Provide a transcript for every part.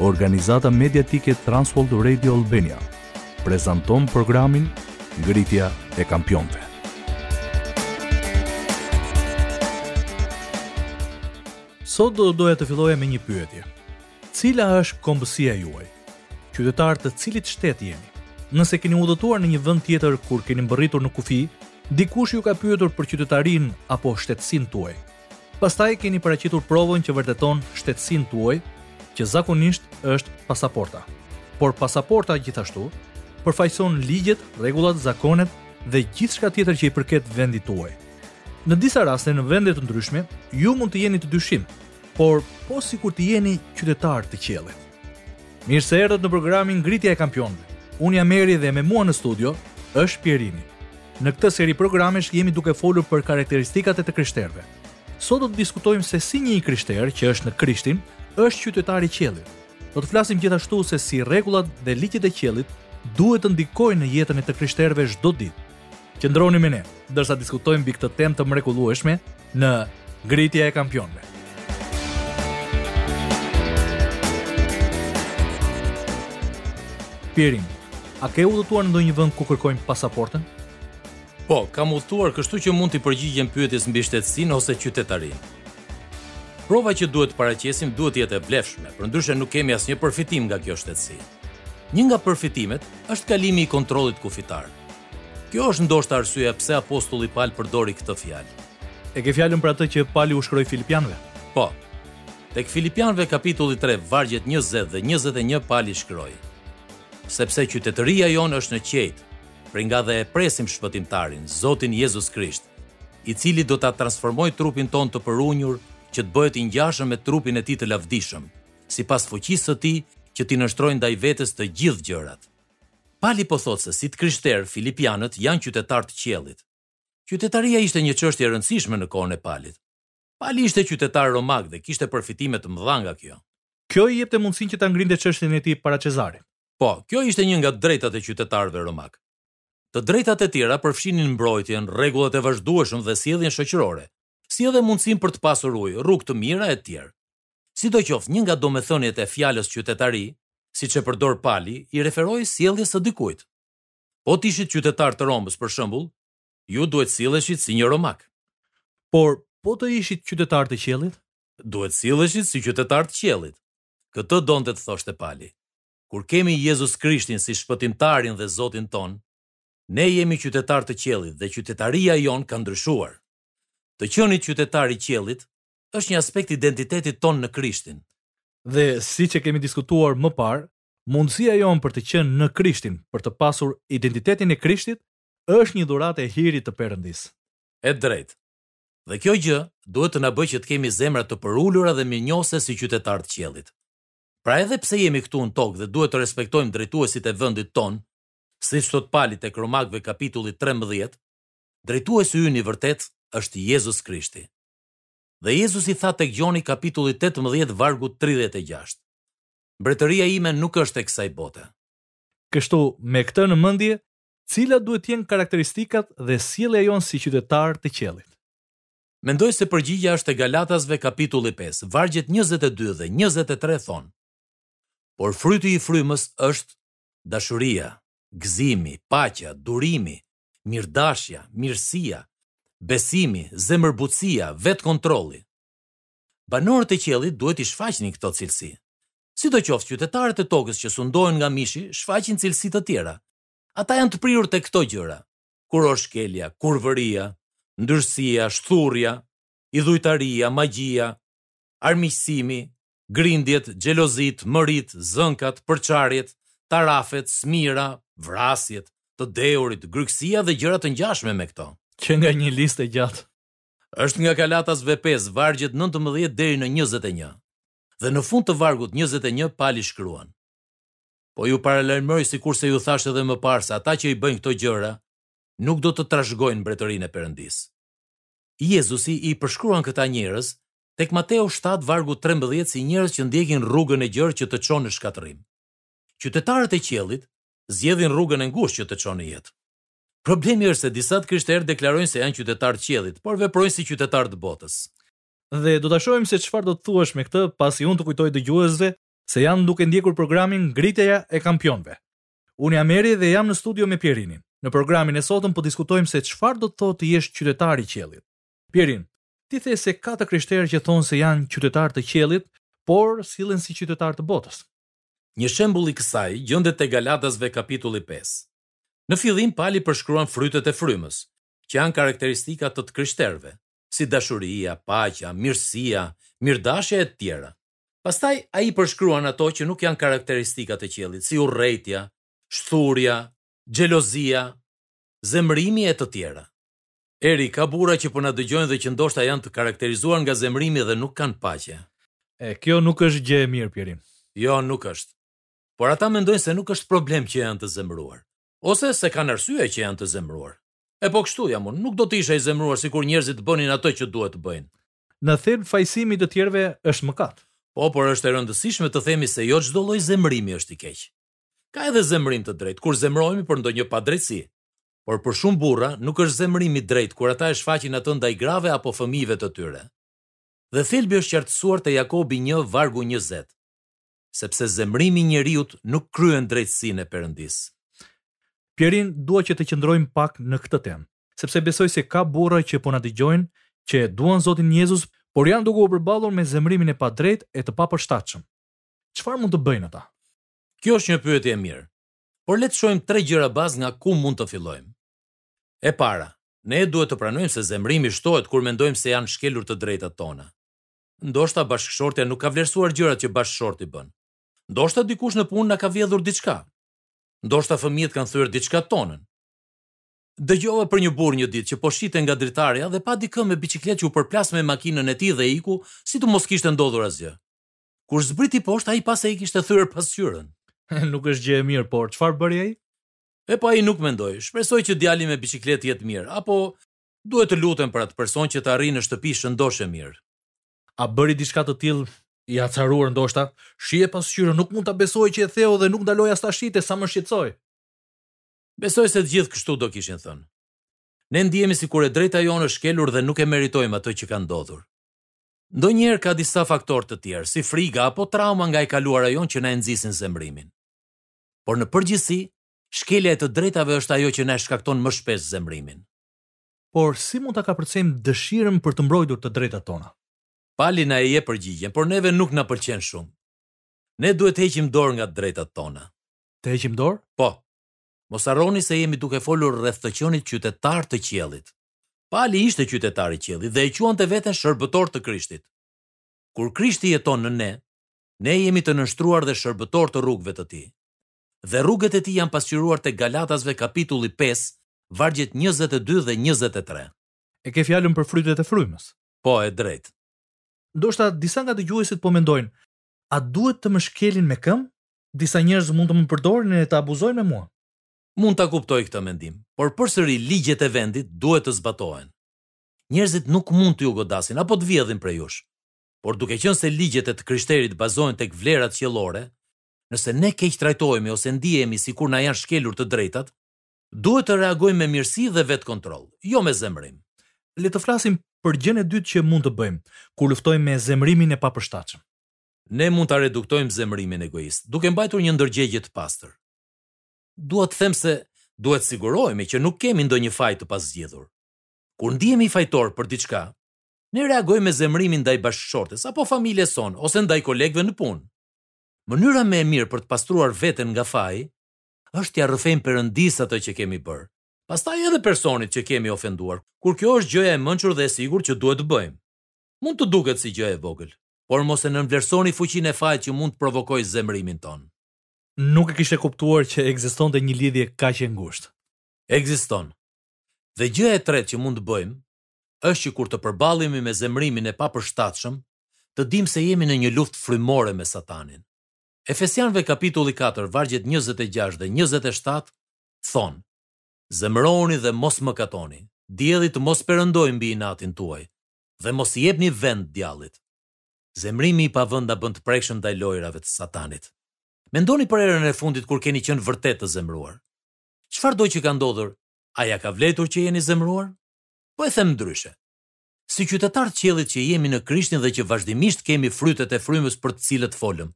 Organizata mediatike Transworld Radio Albania prezanton programin Ngritja e Kampionëve. Sot do doja të filloja me një pyetje. Cila është kombësia juaj? Qytetarë të cilit shtet jeni? Nëse keni udhëtuar në një vend tjetër kur keni mbërritur në kufi, dikush ju ka pyetur për qytetarinë apo shtetësinë tuaj. Pastaj keni paraqitur provën që vërteton shtetësinë tuaj, që zakonisht është pasaporta. Por pasaporta gjithashtu përfaqëson ligjet, rregullat, zakonet dhe gjithçka tjetër që i përket vendit tuaj. Në disa raste në vende të ndryshme, ju mund të jeni të dyshim, por po sikur të jeni qytetarë të qiellit. Mirë se erdhët në programin Ngritja e Kampionëve. Unë jam Eri dhe me mua në studio është Pierini. Në këtë seri programesh jemi duke folur për karakteristikat e të krishterëve. Sot do të diskutojmë se si një i krishterë që është në Krishtin është qytetar i qiellit. Do të flasim gjithashtu se si rregullat dhe ligjet e qiellit duhet të ndikojnë në jetën e të krishterëve çdo ditë. Qëndroni me ne, ndërsa diskutojmë mbi këtë temë të mrekullueshme në Ngritja e Kampionëve. Pierin, a ke udhëtuar në ndonjë vend ku kërkojnë pasaportën? Po, kam udhëtuar, kështu që mund t'i përgjigjem pyetjes mbi shtetësinë ose qytetarinë. Prova që duhet të paraqesim duhet të jetë e vlefshme, përndryshe nuk kemi asnjë përfitim nga kjo shtetësi. Një nga përfitimet është kalimi i kontrollit kufitar. Kjo është ndoshta arsyeja pse apostulli Pal përdori këtë fjalë. E ke fjalën për atë që Pali u shkroi Filipianëve? Po. Tek Filipianëve kapitulli tre, vargjet njëzet dhe njëzet e një Pali shkroi, Sepse qytetëria jonë është në qiejt, prej nga dhe e presim Shpëtimtarin, Zotin Jezus Krisht, i cili do ta transformojë trupin tonë të përunjur që të bëhet i ngjashëm me trupin e tij të lavdishëm, sipas fuqisë së tij që t'i nënshtrojë ndaj vetes të gjithë gjërat. Pali po thotë se si të krishterë, filipianët janë qytetarë të qiellit. Qytetaria ishte një çështje e rëndësishme në kohën e Palit. Pali ishte qytetar romak dhe kishte përfitime të mëdha nga kjo. Kjo i jepte mundësinë që ta ngrinte çështjen e tij para Çezarit. Po, kjo ishte një nga drejtat e qytetarëve romakë. Të drejtat e tjera përfshinin mbrojtjen, rregullat e vazhdueshëm dhe sjelljen shoqërore, si edhe mundësinë për të pasur ujë, rrugë të mira e tjerë. Sidoqoftë, një nga domethëniet e fjalës qytetari, siç e përdor Pali, i referohej sjelljes së dikujt. Po të ishit qytetarë të Romës, për shembull, ju duhet silleshit si një romak. Por, po të ishit qytetarë të qiellit? Duhet silleshit si qytetarë të qiellit. Këtë donte të thoshte Pali. Kur kemi Jezus Krishtin si Shpëtimtarin dhe Zotin tonë, ne jemi qytetarë të qiellit dhe qytetaria jonë ka ndryshuar. Të qenit qytetar i qiellit është një aspekt i identitetit tonë në Krishtin. Dhe siç e kemi diskutuar më parë, mundësia jonë për të qenë në Krishtin, për të pasur identitetin e Krishtit, është një dhuratë e hirit të Perëndisë. E drejtë. Dhe kjo gjë duhet të na bëjë që të kemi zemra të përulura dhe mirënjohëse si qytetarë të qiellit. Pra edhe pse jemi këtu në tokë dhe duhet të respektojmë drejtuesit e vendit tonë, siç thotë Pali tek Romakëve kapitulli 13, drejtuesi ynë i vërtetë është Jezus Krishti. Dhe Jezusi tha tek Gjoni kapitulli tetëmbëdhjetë vargu tridhjetë e gjashtë, Mbretëria ime nuk është e kësaj bote. Kështu, me këtë në mendje, cilat duhet të jenë karakteristikat dhe sjellja jonë si qytetarë të qiellit? Mendoj se përgjigja është te Galatasve kapitulli pesë, vargjet njëzet e dy dhe njëzet e tre thonë, Por fryti i frymës është dashuria, gëzimi, paqja, durimi, mirëdashja, mirësia, besimi, zemërbutësia, vetëkontrolli. Banorët e qiellit duhet t'i shfaqin këto cilësi. Sidoqoftë, qytetarët e tokës që sundohen nga mishi shfaqin cilësi të tjera. Ata janë të prirur tek këto gjëra: kurorëshkelja, kurvëria, ndyrësia, shthurrja, idhujtaria, magjia, armiqësimi, grindjet, xhelozitë, mëritë, zënkat, përçarjet, tarafet, smira, vrasjet, të dehurit, grykësia dhe gjëra të ngjashme me këto. Që nga një listë e gjatë. Është nga Galatasve 5, vargjet 19 deri në 21. Dhe në fund të vargut 21 Pali shkruan: Po ju paralajmëroj sikurse ju thashë edhe më parë se ata që i bëjnë këto gjëra nuk do të trashëgojnë mbretërinë e Perëndisë. Jezusi i përshkruan këta njerëz tek Mateu shtatë vargu trembëdhjetë si njerëz që ndjekin rrugën e gjerë që të çon në shkatërrim. Qytetarët e qiellit zgjedhin rrugën e ngushtë që të çon në jetë. Problemi është se disa të krishterë deklarojnë se janë qytetarë të qiellit, por veprojnë si qytetarë të botës. Dhe do ta shohim se çfarë do të thuash me këtë, pasi unë t'u kujtoj dëgjuesve se janë duke ndjekur programin Ngritja e Kampionëve. Unë jam Eri dhe jam në studio me Pierinin. Në programin e sotëm po diskutojmë se çfarë do të thotë të jesh qytetar i qiellit. Pierin, Ti the se ka të krishterë që thonë se janë qytetarë të qiellit, por sillen si qytetarë të botës. Një shembull i kësaj gjendet te Galatasve kapitulli pesë. Në fillim Pali përshkruan frytet e frymës, që janë karakteristika të të krishterëve, si dashuria, paqja, mirësia, mirëdashja e të tjera. Pastaj ai përshkruan ato që nuk janë karakteristika të qiellit, si urrejtja, shthurja, xhelozia, zemërimi e të tjera. Eri, ka burra që po na dëgjojnë dhe që ndoshta janë të karakterizuar nga zemërimi dhe nuk kanë paqe. E, kjo nuk është gjë e mirë, Pjerim. Jo, nuk është. Por ata mendojnë se nuk është problem që janë të zemëruar. Ose se kanë arsye që janë të zemëruar. E po kështu jam unë, nuk do të isha i zemëruar sikur njerëzit të bënin atë që duhet të bëjnë. Në thelb fajësimi i të tjerëve është mëkat. Po, por është e rëndësishme të themi se jo çdo lloj zemërimi është i keq. Ka edhe zemërim të drejtë, kur zemërohemi për ndonjë padrejtësi. Por për shumë burra, nuk është zemërim i drejtë kur ata e shfaqin atë ndaj grave apo fëmijëve të tyre. Dhe thelbi është qartësuar te Jakobi një, vargu njëzet, Sepse zemërimi i njeriut nuk kryen drejtësinë e Perëndisë. Pjerin, dua që të qëndrojmë pak në këtë temë, sepse besoj se ka burra që po na dëgjojnë që e duan Zotin Jezus, por janë duke u përballur me zemërimin e padrejtë e të papërshtatshëm. Çfarë mund të bëjnë ata? Kjo është një pyetje e mirë. Por le të shohim tre gjëra bazë nga ku mund të fillojmë. E para, ne duhet të pranojmë se zemërimi shtohet kur mendojmë se janë shkelur të drejtat tona. Ndoshta bashkëshortja nuk ka vlerësuar gjërat që bashkëshorti bën. Ndoshta dikush në punë na ka vjedhur diçka. Ndoshta fëmijët kanë thyer diçka tonën. Dëgjova për një burrë një ditë që po shihte nga dritarja dhe pa dikë me biçikletë që u përplas me makinën e tij dhe iku si të mos kishte ndodhur asgjë. Kur zbriti poshtë, ai pa se i kishte thyer pasqyrën. nuk është gjë e mirë, por çfarë bëri ai? E po ai nuk mendoi, shpresoj që djali me biçikletë të jetë mirë, apo duhet të lutem për atë person që të arrijë në shtëpi shëndosh e mirë. A bëri diçka të tillë? I acaruar ndoshta, shihe pasqyrën, nuk mund ta besoj që e theu dhe nuk ndaloi as ta shihte, sa më shqetësoi. Besoj se të gjithë kështu do kishin thënë. Ne ndihemi sikur e drejta jonë është shkelur dhe nuk e meritojmë atë që ka ndodhur. Ndonjëherë ka disa faktorë të tjerë, si frika apo trauma nga e kaluara jonë që na e nxisin zemërimin. Por në përgjithësi, shkelja e të drejtave është ajo që na e shkakton më shpesh zemërimin. Por si mund ta kapërcejmë dëshirën për të mbrojtur të drejtat tona? Pali na e jep përgjigjen, por neve nuk na pëlqen shumë. Ne duhet të heqim dorë nga të drejtat tona. Të heqim dorë? Po. Mos harroni se jemi duke folur rreth të qenit qytetarë të qiellit. Pali ishte qytetar i qiellit dhe e quante veten shërbëtor të Krishtit. Kur Krishti jeton në ne, ne jemi të nënshtruar dhe shërbëtorë të rrugëve të tij. Dhe rrugët e tij janë pasqyruar te Galatasve kapitulli pesë, vargjet njëzet e dy dhe njëzet e tre. E ke fjalën për frytet e frymës? Po, e drejtë. Ndoshta disa nga dëgjuesit po mendojnë, A duhet të më shkelin me këmbë? Disa njerëz mund të më përdorin e të abuzojnë me mua. Mund ta kuptoj këtë mendim, por përsëri ligjet e vendit duhet të zbatohen. Njerëzit nuk mund t'ju godasin apo të vjedhin prej jush. Por duke qenë se ligjet e të krishterit bazohen tek vlerat qiellore, nëse ne keqtrajtohemi ose ndihemi sikur na janë shkelur të drejtat, duhet të reagojmë me mirësi dhe vetëkontroll, jo me zemërim. Le të flasim për gjënë e dytë që mund të bëjmë, kur luftojmë me zemërimin e papërshtatshëm. Ne mund ta reduktojmë zemërimin egoist, duke mbajtur një ndërgjegje të pastër. Dua të them se duhet sigurohemi që nuk kemi ndonjë faj të pazgjidhur. Kur ndihemi fajtorë për diçka, ne reagojmë me zemërimin ndaj bashkëshortes apo familjes sonë ose ndaj kolegëve në punë. Mënyra më e mirë për të pastruar veten nga faji është t'ia rrëfejmë Perëndisë atë që kemi bërë, pastaj edhe personit që kemi ofenduar, kur kjo është gjëja e mençur dhe e sigurt që duhet të bëjmë. Mund të duket si gjë e vogël, por mos e nënvlerësoni fuqinë e fajit që mund të provokojë zemërimin tonë. nuk e kisha kuptuar që ekzistonte një lidhje kaq e ngushtë. Ekziston. Dhe gjëja e tretë që mund të bëjmë, është që kur të përballemi me zemërimin e papërshtatshëm, të dimë se jemi në një luftë frymore me Satanin. Efesianëve kapitulli katër vargjet njëzet e gjashtë dhe njëzet e shtatë thonë, Zemërohuni dhe mos mëkatoni, dielli të mos perëndojë mbi inatin tuaj, dhe mos i jepni vend djallit. Zemërimi i pavend na bën të prekshëm ndaj lojërave të Satanit. Mendoni për herën e fundit kur keni qenë vërtet të zemëruar. Çfarëdo që ka ndodhur, a ia ka vlejtur që jeni zemëruar? Po e them ndryshe. Si qytetarë të qiellit që jemi në Krishtin dhe që vazhdimisht kemi frytet e frymës për të cilët folëm,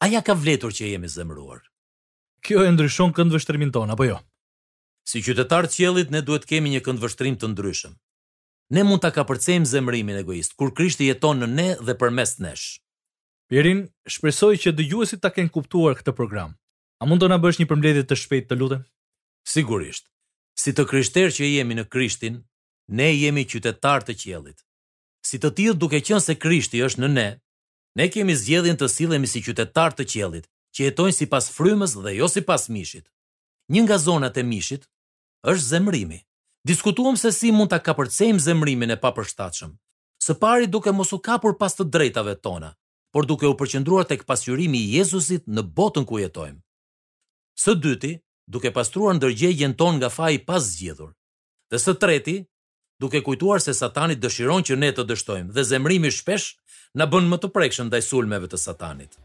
a ia ka vlejtur që jemi zemëruar? Kjo e ndryshon këndvështrimin tonë, apo jo? Si qytetarë të qiellit, ne duhet të kemi një këndvështrim të ndryshëm. Ne mund ta kapërcejmë zemërimin egoist, kur Krishti jeton në ne dhe përmes nesh. Pirin, shpresoj që dëgjuesit ta kenë kuptuar këtë program. A mund të na bësh një përmbledhje të shpejtë të lutem? Sigurisht. Si të krishterë që jemi në Krishtin, ne jemi qytetarë të qiellit. Si të tillë duke qenë se Krishti është në ne, ne kemi zgjedhjen të sillemi si qytetarë të qiellit, që jetojnë sipas frymës dhe jo sipas mishit. Një nga zonat e mishit është zemërimi. Diskutuam se si mund ta kapërcejmë zemërimin e papërshtatshëm, së pari duke mos u kapur pas të drejtave tona, por duke u përqendruar tek pasqyrimi i Jezusit në botën ku jetojmë. Së dyti, duke pastruar ndërgjegjen tonë nga faji i pazgjidhur. Dhe së treti, duke kujtuar se Satani dëshiron që ne të dështojmë dhe zemërimi shpesh na bën më të prekshëm ndaj sulmeve të Satanit.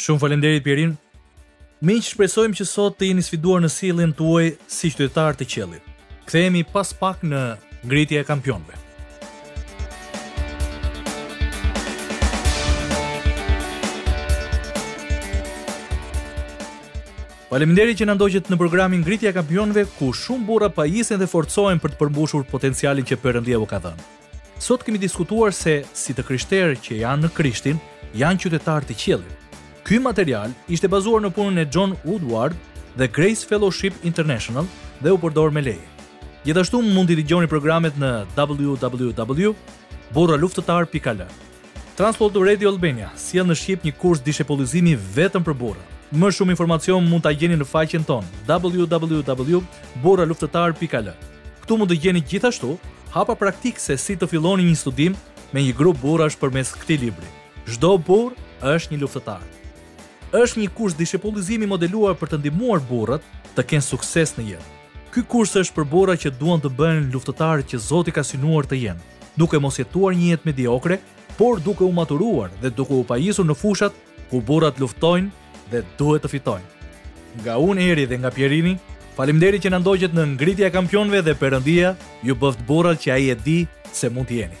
Shumë faleminderit Pirin. Miq, shpresojmë që sot të jeni sfiduar në sjelljen tuaj si qytetarë të qiellit. Kthehemi pas pak në Ngritja e kampionëve. Faleminderit që na ndoqët në programin Ngritja e Kampionëve, ku shumë burra pajisen dhe forcohen për të përmbushur potencialin që Perëndia u ka dhënë. Sot kemi diskutuar se si të krishterë që janë në Krishtin janë qytetarë të qiellit. Ky material ishte bazuar në punën e John Woodward dhe Grace Fellowship International dhe u përdor me leje. Gjithashtu mund t'i dëgjoni programet në www.burraluftëtar.al. Trans World Radio Albania sjell në shqip një kurs dishepullizimi vetëm për burra. Më shumë informacion mund ta gjeni në faqen tonë www.burraluftëtar.al. Këtu mund të gjeni gjithashtu hapa praktikë se si të filloni një studim me një grup burrash përmes këtij libri. Çdo burrë është një luftëtar. Është një kurs dishepullizimi modeluar për të ndihmuar burrat të kenë sukses në jetë. Ky kurs është për burra që duan të bëhen luftëtarët që Zoti ka synuar të jenë, duke mos jetuar një jetë mediokre, por duke u maturuar dhe duke u pajisur në fushat ku burrat luftojnë dhe duhet të fitojnë. Nga unë Eri dhe nga Pjerini, faleminderit që na ndoqët në ngritja e kampionëve dhe Perëndia ju bëftë burrat që ai e di se mund të jeni.